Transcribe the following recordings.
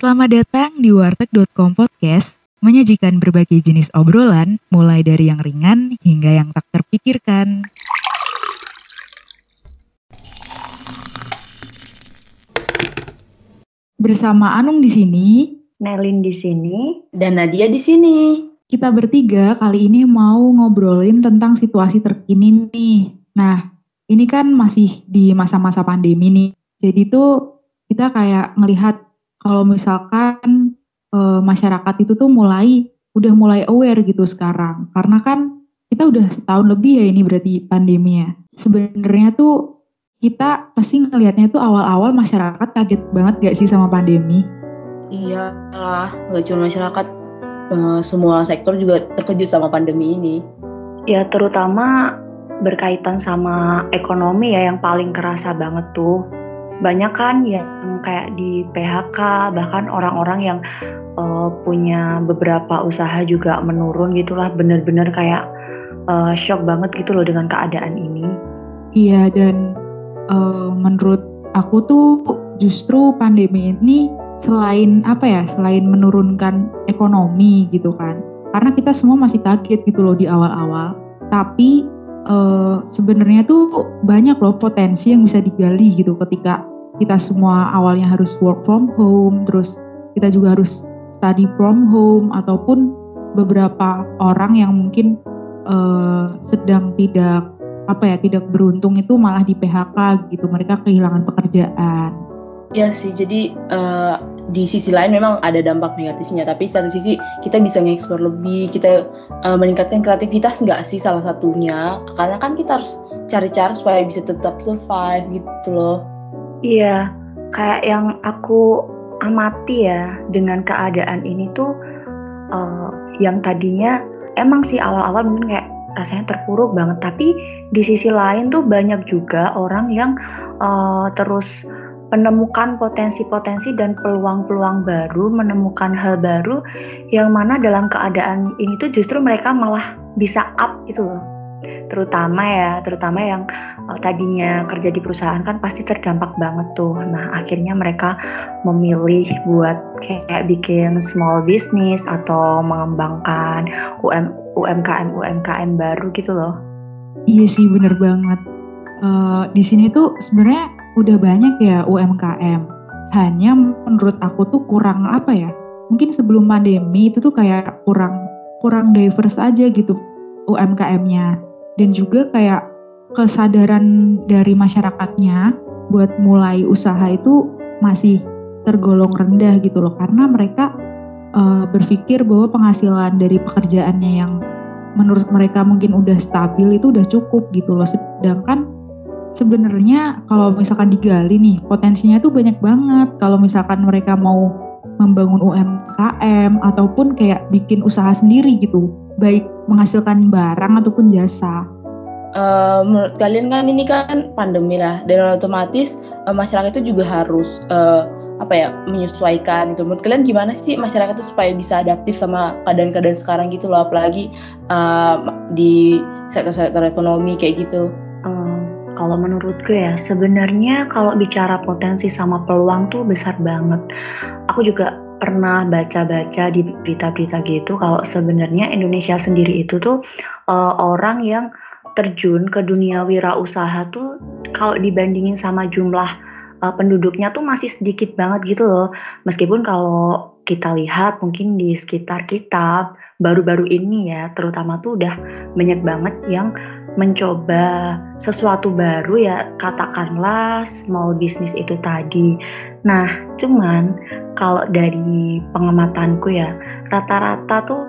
Selamat datang di warteg.com podcast, menyajikan berbagai jenis obrolan, mulai dari yang ringan hingga yang tak terpikirkan. Bersama Anung di sini, Nelin di sini, dan Nadia di sini. Kita bertiga kali ini mau ngobrolin tentang situasi terkini nih. Nah, ini kan masih di masa-masa pandemi nih. Jadi tuh kita kayak melihat kalau misalkan e, masyarakat itu tuh mulai udah mulai aware gitu sekarang. Karena kan kita udah setahun lebih ya ini berarti pandeminya. Sebenarnya tuh kita pasti ngelihatnya tuh awal-awal masyarakat kaget banget gak sih sama pandemi? Iya lah, nggak cuma masyarakat, uh, semua sektor juga terkejut sama pandemi ini. Ya terutama berkaitan sama ekonomi ya yang paling kerasa banget tuh. Banyak kan yang kayak di PHK, bahkan orang-orang yang uh, punya beberapa usaha juga menurun gitulah, bener-bener kayak uh, shock banget gitu loh dengan keadaan ini. Iya dan uh, menurut aku tuh justru pandemi ini selain apa ya selain menurunkan ekonomi gitu kan karena kita semua masih kaget gitu loh di awal-awal tapi uh, sebenarnya tuh banyak loh potensi yang bisa digali gitu ketika kita semua awalnya harus work from home terus kita juga harus study from home ataupun beberapa orang yang mungkin uh, sedang tidak apa ya tidak beruntung itu malah di PHK gitu mereka kehilangan pekerjaan. Ya sih, jadi uh, di sisi lain memang ada dampak negatifnya, tapi satu sisi kita bisa ngeksplor lebih, kita uh, meningkatkan kreativitas nggak sih salah satunya, karena kan kita harus cari cara supaya bisa tetap survive gitu loh. Iya, kayak yang aku amati ya dengan keadaan ini tuh uh, yang tadinya emang sih awal-awal mungkin kayak rasanya terpuruk banget, tapi di sisi lain tuh banyak juga orang yang uh, terus menemukan potensi-potensi dan peluang-peluang baru, menemukan hal baru yang mana dalam keadaan ini tuh justru mereka malah bisa up gitu loh. Terutama ya, terutama yang uh, tadinya kerja di perusahaan kan pasti terdampak banget tuh. Nah, akhirnya mereka memilih buat kayak bikin small business atau mengembangkan UM, UMKM UMKM baru gitu loh. Iya sih, bener banget. Uh, di sini tuh sebenarnya udah banyak ya UMKM. Hanya menurut aku tuh kurang apa ya? Mungkin sebelum pandemi itu tuh kayak kurang kurang diverse aja gitu UMKM-nya. Dan juga kayak kesadaran dari masyarakatnya buat mulai usaha itu masih tergolong rendah gitu loh karena mereka uh, berpikir bahwa penghasilan dari pekerjaannya yang menurut mereka mungkin udah stabil itu udah cukup gitu loh sedangkan sebenarnya kalau misalkan digali nih potensinya tuh banyak banget. Kalau misalkan mereka mau membangun UMKM ataupun kayak bikin usaha sendiri gitu baik menghasilkan barang ataupun jasa. Uh, menurut kalian kan ini kan pandemi lah dan otomatis uh, masyarakat itu juga harus uh, apa ya menyesuaikan itu menurut kalian gimana sih masyarakat itu supaya bisa adaptif sama keadaan-keadaan sekarang gitu loh? Apalagi uh, di sektor-sektor ekonomi kayak gitu kalau menurutku ya sebenarnya kalau bicara potensi sama peluang tuh besar banget. Aku juga pernah baca-baca di berita-berita gitu kalau sebenarnya Indonesia sendiri itu tuh uh, orang yang terjun ke dunia wirausaha tuh kalau dibandingin sama jumlah uh, penduduknya tuh masih sedikit banget gitu loh. Meskipun kalau kita lihat mungkin di sekitar kita baru-baru ini ya terutama tuh udah banyak banget yang mencoba sesuatu baru ya katakanlah small business itu tadi. Nah, cuman kalau dari pengamatanku ya rata-rata tuh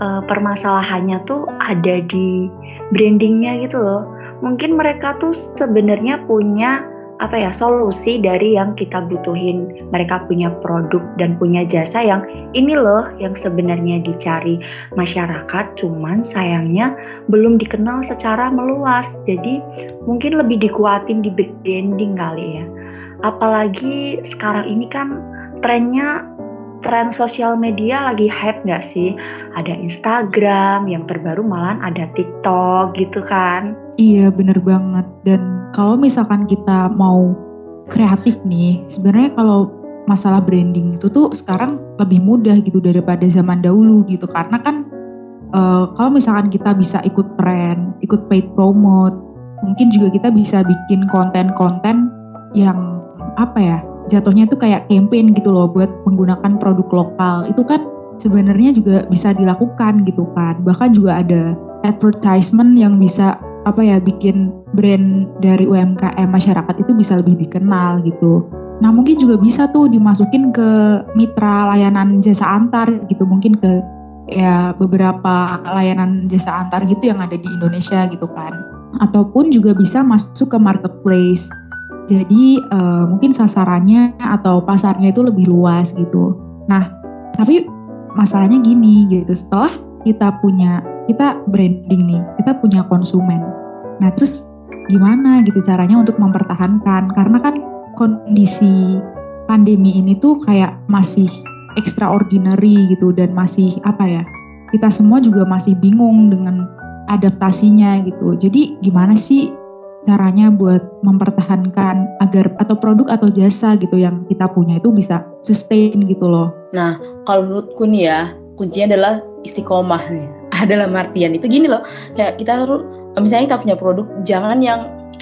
e, permasalahannya tuh ada di brandingnya gitu loh. Mungkin mereka tuh sebenarnya punya apa ya solusi dari yang kita butuhin mereka punya produk dan punya jasa yang ini loh yang sebenarnya dicari masyarakat cuman sayangnya belum dikenal secara meluas jadi mungkin lebih dikuatin di branding kali ya apalagi sekarang ini kan trennya tren sosial media lagi hype nggak sih? Ada Instagram, yang terbaru malah ada TikTok gitu kan? Iya bener banget. Dan kalau misalkan kita mau kreatif nih, sebenarnya kalau masalah branding itu tuh sekarang lebih mudah gitu daripada zaman dahulu gitu. Karena kan uh, kalau misalkan kita bisa ikut tren, ikut paid promote, mungkin juga kita bisa bikin konten-konten yang apa ya jatuhnya tuh kayak campaign gitu loh buat menggunakan produk lokal. Itu kan sebenarnya juga bisa dilakukan gitu kan. Bahkan juga ada advertisement yang bisa apa ya bikin brand dari UMKM masyarakat itu bisa lebih dikenal gitu. Nah mungkin juga bisa tuh dimasukin ke mitra layanan jasa antar gitu mungkin ke ya beberapa layanan jasa antar gitu yang ada di Indonesia gitu kan. Ataupun juga bisa masuk ke marketplace. Jadi uh, mungkin sasarannya atau pasarnya itu lebih luas gitu. Nah tapi masalahnya gini gitu setelah kita punya kita branding nih, kita punya konsumen. Nah terus gimana gitu caranya untuk mempertahankan? Karena kan kondisi pandemi ini tuh kayak masih extraordinary gitu dan masih apa ya? Kita semua juga masih bingung dengan adaptasinya gitu. Jadi gimana sih caranya buat mempertahankan agar atau produk atau jasa gitu yang kita punya itu bisa sustain gitu loh. Nah, kalau menurutku nih ya, kuncinya adalah istiqomah nih adalah martian itu gini loh kayak kita harus misalnya kita punya produk jangan yang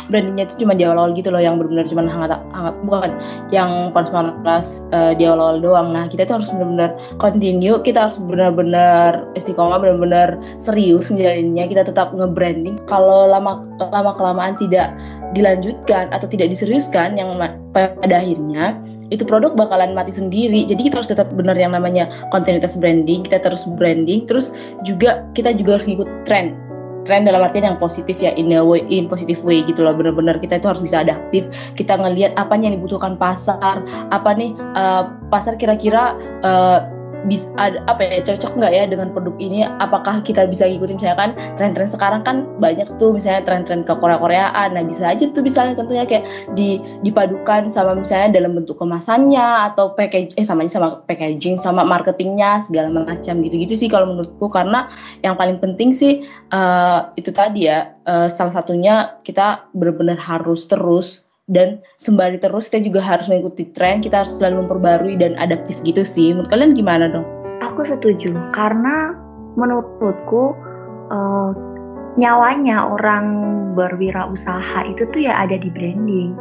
brandingnya itu cuma di awal-awal gitu loh yang benar-benar cuma hangat hangat bukan. Yang panas-panas uh, di awal-awal doang. Nah kita itu harus benar-benar continue kita harus benar-benar istiqomah benar-benar serius ngejalaninnya. Kita tetap nge-branding. Kalau lama lama kelamaan tidak dilanjutkan atau tidak diseriuskan yang pada akhirnya itu produk bakalan mati sendiri. Jadi kita harus tetap benar yang namanya kontinuitas branding, kita terus branding, terus juga kita juga harus ngikut tren. Tren dalam artian yang positif ya, in a way, in positive way gitu loh. Benar-benar kita itu harus bisa adaptif. Kita ngelihat apa yang dibutuhkan pasar, apa nih uh, pasar kira-kira uh, bisa ada apa ya cocok nggak ya dengan produk ini? Apakah kita bisa ngikutin? Misalkan tren-tren sekarang kan banyak tuh misalnya tren-tren ke Korea-Koreaan. Nah bisa aja tuh misalnya contohnya kayak di dipadukan sama misalnya dalam bentuk kemasannya atau package eh sama sama packaging sama marketingnya segala macam gitu-gitu sih kalau menurutku. Karena yang paling penting sih uh, itu tadi ya uh, salah satunya kita benar-benar harus terus dan sembari terus kita juga harus mengikuti tren kita harus selalu memperbarui dan adaptif gitu sih. Menurut kalian gimana dong? Aku setuju karena menurutku uh, nyawanya orang berwirausaha itu tuh ya ada di branding.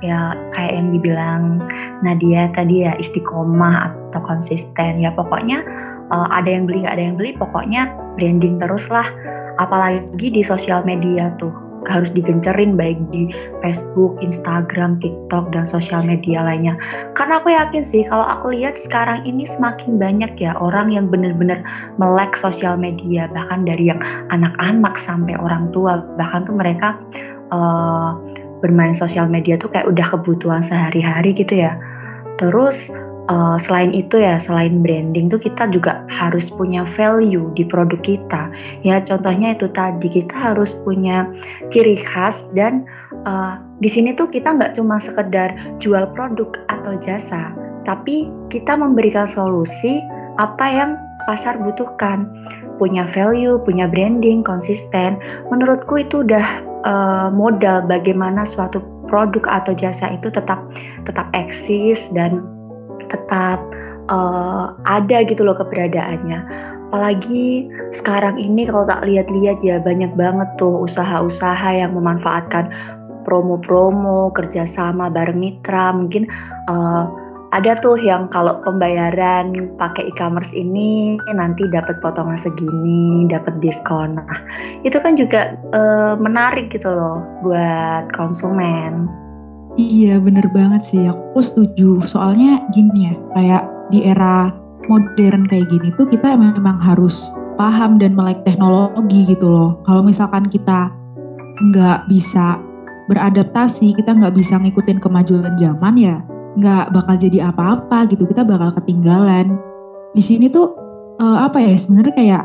Ya kayak yang dibilang Nadia tadi ya istiqomah atau konsisten. Ya pokoknya uh, ada yang beli nggak ada yang beli pokoknya branding terus lah. Apalagi di sosial media tuh harus digencerin baik di Facebook, Instagram, TikTok dan sosial media lainnya. Karena aku yakin sih kalau aku lihat sekarang ini semakin banyak ya orang yang benar-benar melek sosial media bahkan dari yang anak-anak sampai orang tua bahkan tuh mereka uh, bermain sosial media tuh kayak udah kebutuhan sehari-hari gitu ya. Terus uh, selain itu ya selain branding tuh kita juga harus punya value di produk kita. Ya contohnya itu tadi kita harus punya ciri khas dan uh, di sini tuh kita nggak cuma sekedar jual produk atau jasa tapi kita memberikan solusi apa yang pasar butuhkan. Punya value punya branding konsisten menurutku itu udah uh, modal bagaimana suatu produk atau jasa itu tetap tetap eksis dan tetap uh, ada gitu loh keberadaannya. Apalagi sekarang ini kalau tak lihat-lihat ya banyak banget tuh usaha-usaha yang memanfaatkan promo-promo, kerjasama bareng mitra, mungkin uh, ada tuh yang kalau pembayaran pakai e-commerce ini nanti dapat potongan segini, dapat diskon. Nah, itu kan juga uh, menarik gitu loh buat konsumen. Iya bener banget sih, aku setuju. Soalnya gini ya, kayak di era modern kayak gini tuh kita memang harus paham dan melek teknologi gitu loh. Kalau misalkan kita nggak bisa beradaptasi, kita nggak bisa ngikutin kemajuan zaman ya nggak bakal jadi apa-apa gitu. Kita bakal ketinggalan. Di sini tuh uh, apa ya sebenarnya kayak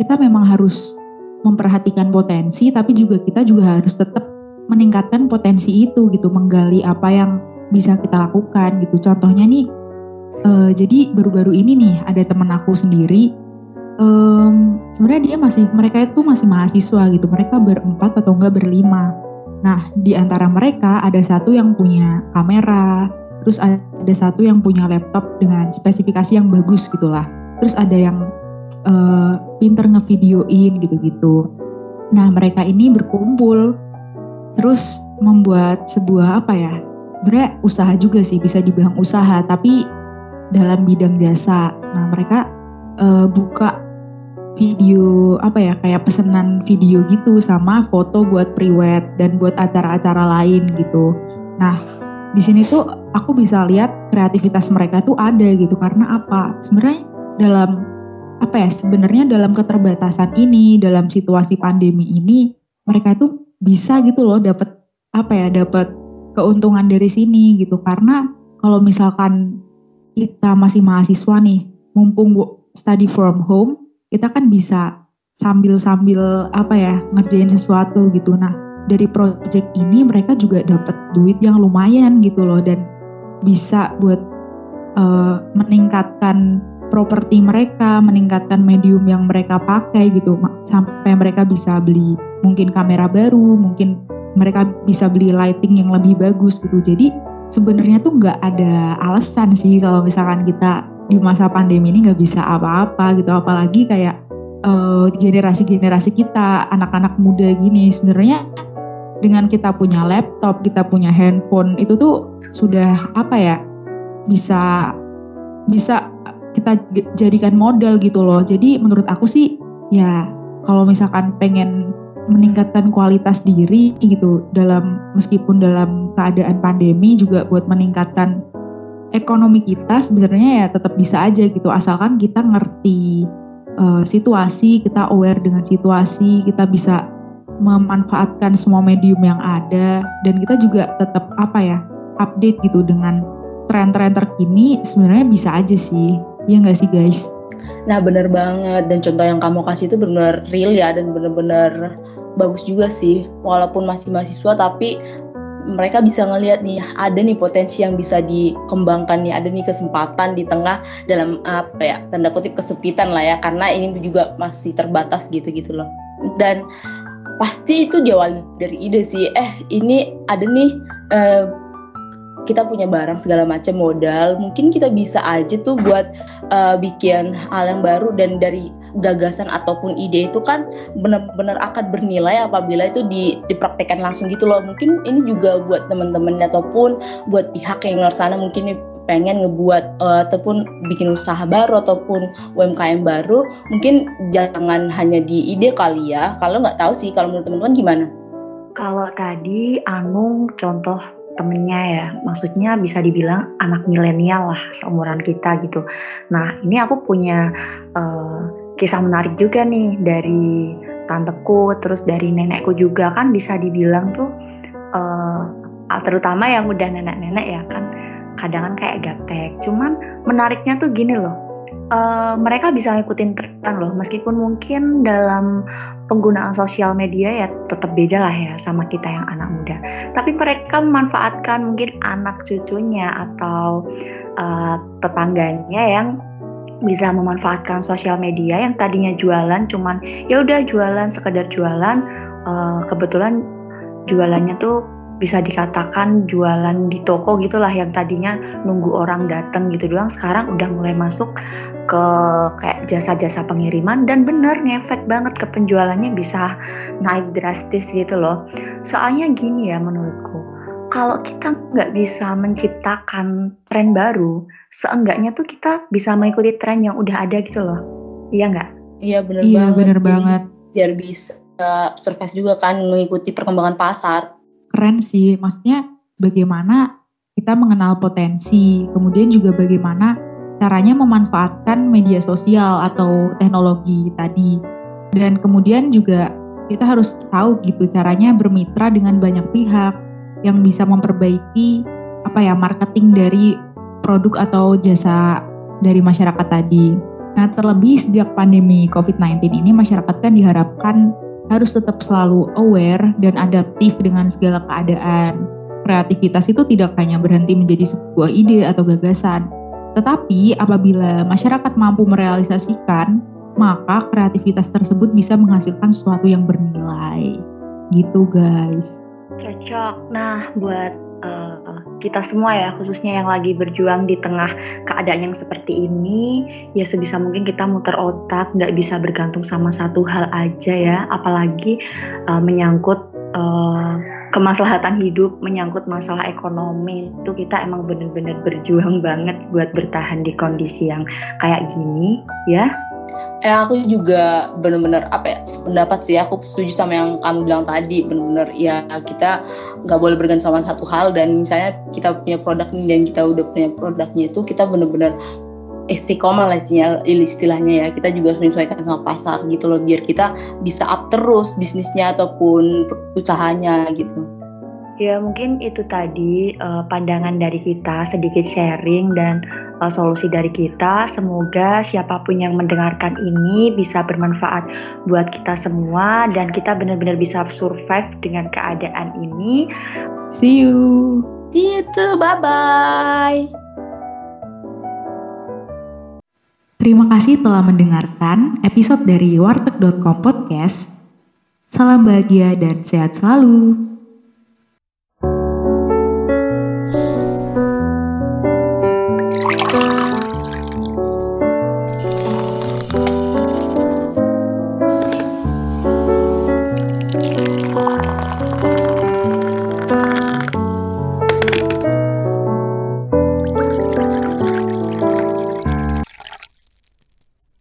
kita memang harus memperhatikan potensi, tapi juga kita juga harus tetap meningkatkan potensi itu gitu, menggali apa yang bisa kita lakukan gitu. Contohnya nih, uh, jadi baru-baru ini nih ada temen aku sendiri, um, sebenarnya dia masih mereka itu masih mahasiswa gitu, mereka berempat atau enggak berlima. Nah di antara mereka ada satu yang punya kamera, terus ada satu yang punya laptop dengan spesifikasi yang bagus gitulah terus ada yang uh, pinter ngevideoin gitu-gitu nah mereka ini berkumpul terus membuat sebuah apa ya? Sebenarnya usaha juga sih bisa dibilang usaha tapi dalam bidang jasa. Nah mereka uh, buka video apa ya kayak pesanan video gitu sama foto buat priwet dan buat acara-acara lain gitu. Nah di sini tuh aku bisa lihat kreativitas mereka tuh ada gitu. Karena apa? Sebenarnya dalam apa ya sebenarnya dalam keterbatasan ini dalam situasi pandemi ini mereka tuh bisa gitu loh dapat apa ya dapat keuntungan dari sini gitu. Karena kalau misalkan kita masih mahasiswa nih mumpung study from home kita kan bisa sambil-sambil apa ya ngerjain sesuatu gitu. Nah dari project ini mereka juga dapat duit yang lumayan gitu loh. Dan bisa buat uh, meningkatkan properti mereka, meningkatkan medium yang mereka pakai gitu sampai mereka bisa beli mungkin kamera baru, mungkin mereka bisa beli lighting yang lebih bagus gitu. Jadi sebenarnya tuh nggak ada alasan sih kalau misalkan kita di masa pandemi ini nggak bisa apa-apa gitu, apalagi kayak uh, generasi-generasi kita, anak-anak muda gini sebenarnya dengan kita punya laptop, kita punya handphone itu tuh sudah apa ya bisa bisa kita jadikan modal gitu loh. Jadi menurut aku sih ya kalau misalkan pengen meningkatkan kualitas diri gitu dalam meskipun dalam keadaan pandemi juga buat meningkatkan ekonomi kita sebenarnya ya tetap bisa aja gitu asalkan kita ngerti uh, situasi, kita aware dengan situasi, kita bisa memanfaatkan semua medium yang ada dan kita juga tetap apa ya update gitu dengan tren-tren terkini sebenarnya bisa aja sih ya nggak sih guys? Nah bener banget. Dan contoh yang kamu kasih itu benar real ya dan bener-bener bagus juga sih. Walaupun masih mahasiswa tapi mereka bisa ngelihat nih ada nih potensi yang bisa dikembangkan nih ada nih kesempatan di tengah dalam apa ya tanda kutip kesepitan lah ya karena ini juga masih terbatas gitu gitu loh. Dan pasti itu jauh dari ide sih. Eh ini ada nih uh, kita punya barang segala macam modal mungkin kita bisa aja tuh buat uh, bikin hal yang baru dan dari gagasan ataupun ide itu kan benar-benar akan bernilai apabila itu di, dipraktekkan langsung gitu loh. Mungkin ini juga buat teman-teman ataupun buat pihak yang luar sana mungkin pengen ngebuat uh, ataupun bikin usaha baru ataupun UMKM baru mungkin jangan hanya di ide kali ya. Kalau nggak tahu sih kalau menurut teman-teman gimana? Kalau tadi Anung contoh temennya ya. Maksudnya bisa dibilang anak milenial lah seumuran kita gitu. Nah ini aku punya uh, kisah menarik juga nih dari tanteku terus dari nenekku juga. Kan bisa dibilang tuh uh, terutama yang udah nenek-nenek ya kan kadang kan kayak gaptek. Cuman menariknya tuh gini loh uh, mereka bisa ngikutin tren loh. Meskipun mungkin dalam penggunaan sosial media ya tetap beda lah ya sama kita yang anak muda. Tapi mereka memanfaatkan mungkin anak cucunya atau uh, tetangganya yang bisa memanfaatkan sosial media yang tadinya jualan cuman ya udah jualan sekedar jualan uh, kebetulan jualannya tuh bisa dikatakan jualan di toko gitulah yang tadinya nunggu orang datang gitu doang sekarang udah mulai masuk ke kayak jasa-jasa pengiriman dan bener ngefek banget ke penjualannya bisa naik drastis gitu loh. Soalnya gini ya menurutku kalau kita nggak bisa menciptakan tren baru seenggaknya tuh kita bisa mengikuti tren yang udah ada gitu loh. Iya nggak? Iya bener iya, banget. bener banget. biar bisa survive juga kan mengikuti perkembangan pasar. Keren sih. Maksudnya bagaimana kita mengenal potensi, kemudian juga bagaimana caranya memanfaatkan media sosial atau teknologi tadi. Dan kemudian juga kita harus tahu gitu caranya bermitra dengan banyak pihak yang bisa memperbaiki apa ya marketing dari produk atau jasa dari masyarakat tadi. Nah, terlebih sejak pandemi COVID-19 ini masyarakat kan diharapkan harus tetap selalu aware dan adaptif dengan segala keadaan. Kreativitas itu tidak hanya berhenti menjadi sebuah ide atau gagasan, tetapi apabila masyarakat mampu merealisasikan, maka kreativitas tersebut bisa menghasilkan sesuatu yang bernilai. Gitu guys. Cocok. Nah, buat uh, kita semua ya khususnya yang lagi berjuang di tengah keadaan yang seperti ini ya sebisa mungkin kita muter otak nggak bisa bergantung sama satu hal aja ya apalagi uh, menyangkut uh, kemaslahatan hidup menyangkut masalah ekonomi itu kita emang bener-bener berjuang banget buat bertahan di kondisi yang kayak gini ya. Eh aku juga bener-bener apa ya pendapat sih aku setuju sama yang kamu bilang tadi bener-bener ya kita nggak boleh bergantung sama satu hal dan misalnya kita punya produk ini dan kita udah punya produknya itu kita bener-bener istiqomah lah istilahnya, istilahnya ya kita juga harus menyesuaikan sama pasar gitu loh biar kita bisa up terus bisnisnya ataupun usahanya gitu. Ya mungkin itu tadi uh, pandangan dari kita sedikit sharing dan uh, solusi dari kita. Semoga siapa pun yang mendengarkan ini bisa bermanfaat buat kita semua dan kita benar-benar bisa survive dengan keadaan ini. See you. See you too. Bye bye. Terima kasih telah mendengarkan episode dari warteg.com podcast. Salam bahagia dan sehat selalu.